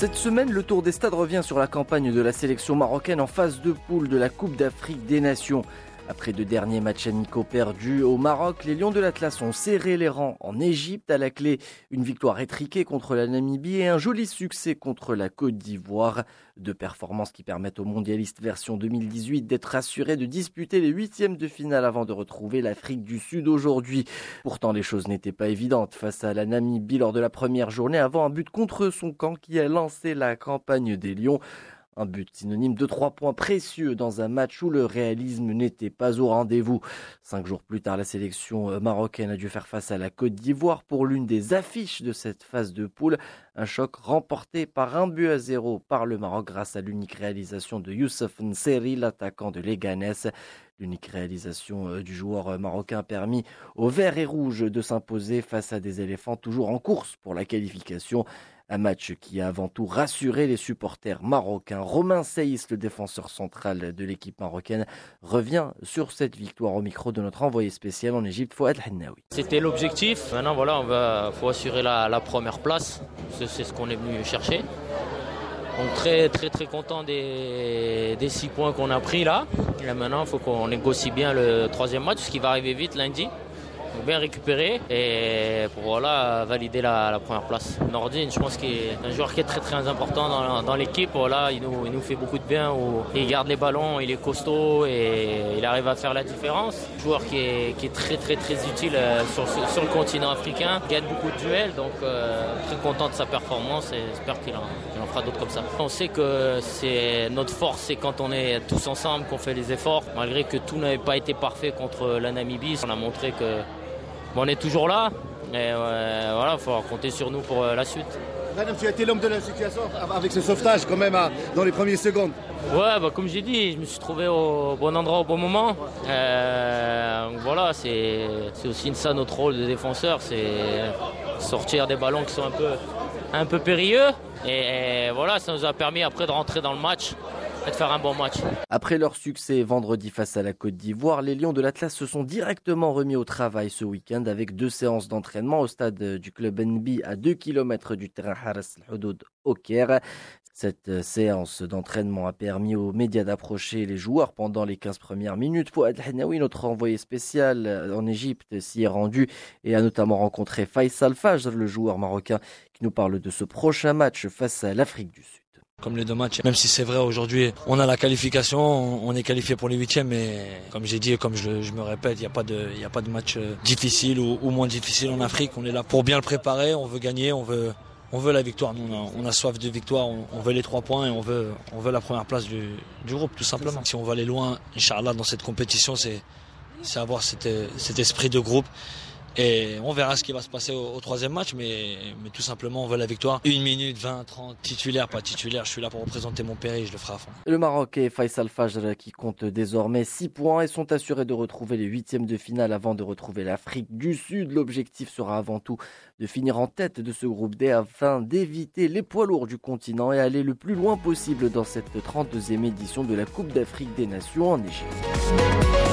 Cette semaine, le tour des stades revient sur la campagne de la sélection marocaine en phase de poule de la Coupe d'Afrique des Nations. Après deux derniers matchs amicaux perdus au Maroc, les Lions de l'Atlas ont serré les rangs en Égypte. À la clé, une victoire étriquée contre la Namibie et un joli succès contre la Côte d'Ivoire. Deux performances qui permettent aux mondialistes version 2018 d'être assurés de disputer les huitièmes de finale avant de retrouver l'Afrique du Sud aujourd'hui. Pourtant, les choses n'étaient pas évidentes face à la Namibie lors de la première journée avant un but contre son camp qui a lancé la campagne des Lions. Un but synonyme de trois points précieux dans un match où le réalisme n'était pas au rendez-vous. Cinq jours plus tard, la sélection euh, marocaine a dû faire face à la Côte d'Ivoire pour l'une des affiches de cette phase de poule. Un choc remporté par un but à zéro par le Maroc grâce à l'unique réalisation de Youssef Nseri, l'attaquant de Leganés. L'unique réalisation euh, du joueur euh, marocain permis aux Verts et Rouges de s'imposer face à des éléphants toujours en course pour la qualification. Un match qui a avant tout rassuré les supporters marocains. Romain Seyss, le défenseur central de l'équipe marocaine, revient sur cette victoire au micro de notre envoyé spécial en Égypte, Fouad Hennaoui. C'était l'objectif. Maintenant, voilà, on va, faut assurer la, première place. C'est ce qu'on est venu chercher. Très très très content des, des six points qu'on a pris là. Et maintenant, il faut qu'on négocie bien le troisième match, ce qui va arriver vite lundi bien récupérer et pour voilà, valider la, première place. Nordine, je pense qu'il est un joueur qui est très très important dans, l'équipe. Voilà, il nous, il nous fait beaucoup de bien. il garde les ballons, il est costaud et il arrive à faire la différence. Joueur qui est, qui est très très très utile euh, sur, le continent africain. Gagne beaucoup de duels, donc euh, très content de sa performance et j'espère qu'il en, en, fera d'autres comme ça. On sait que c'est notre force, c'est quand on est tous ensemble qu'on fait les efforts. Malgré que tout n'avait pas été parfait contre la Namibie, on a montré que on est toujours là. Et euh, voilà, il faut compter sur nous pour euh, la suite. Madame, tu as été l'homme de la situation avec ce sauvetage quand même dans les premières secondes. Ouais, bah, comme j'ai dit, je me suis trouvé au bon endroit au bon moment. Euh, voilà, c'est aussi ça notre rôle de défenseur, c'est sortir des ballons qui sont un peu, un peu périlleux. et voilà, ça nous a permis après de rentrer dans le match Après leur succès vendredi face à la Côte d'Ivoire, les Lions de l'Atlas se sont directement remis au travail ce week-end avec deux séances d'entraînement au stade du club NB à 2 km du terrain Haras al-Houdoud au Caire. Cette séance d'entraînement a permis aux médias d'approcher les joueurs pendant les 15 premières minutes. Pour Adhanaoui, notre envoyé spécial en Égypte, s'y est rendu et a notamment rencontré Faisal Fajr, le joueur marocain, qui nous parle de ce prochain match face à l'Afrique du Sud. Comme les deux matchs, même si c'est vrai aujourd'hui, on a la qualification, on est qualifié pour les huitièmes, mais comme j'ai dit et comme je, me répète, il n'y a pas de, a pas de match euh, difficile ou, moins difficile en Afrique. On est là pour bien le préparer, on veut gagner, on veut, on veut la victoire. Nous, on a, soif de victoire, on, veut les trois points et on veut, on veut la première place du, du groupe, tout simplement. Si on va aller loin, Inch'Allah, dans cette compétition, c'est, c'est avoir cet, cet esprit de groupe et on verra ce qui va se passer au, troisième match, mais, tout simplement, on veut la victoire. Une minute, 20, 30, titulaire, pas titulaire. Je suis là pour représenter mon pays, je le ferai à fond. Le Maroc et Faisal Fajr qui comptent désormais 6 points et sont assurés de retrouver les huitièmes de finale avant de retrouver l'Afrique du Sud. L'objectif sera avant tout de finir en tête de ce groupe D afin d'éviter les poids lourds du continent et aller le plus loin possible dans cette 32e édition de la Coupe d'Afrique des Nations en Égypte.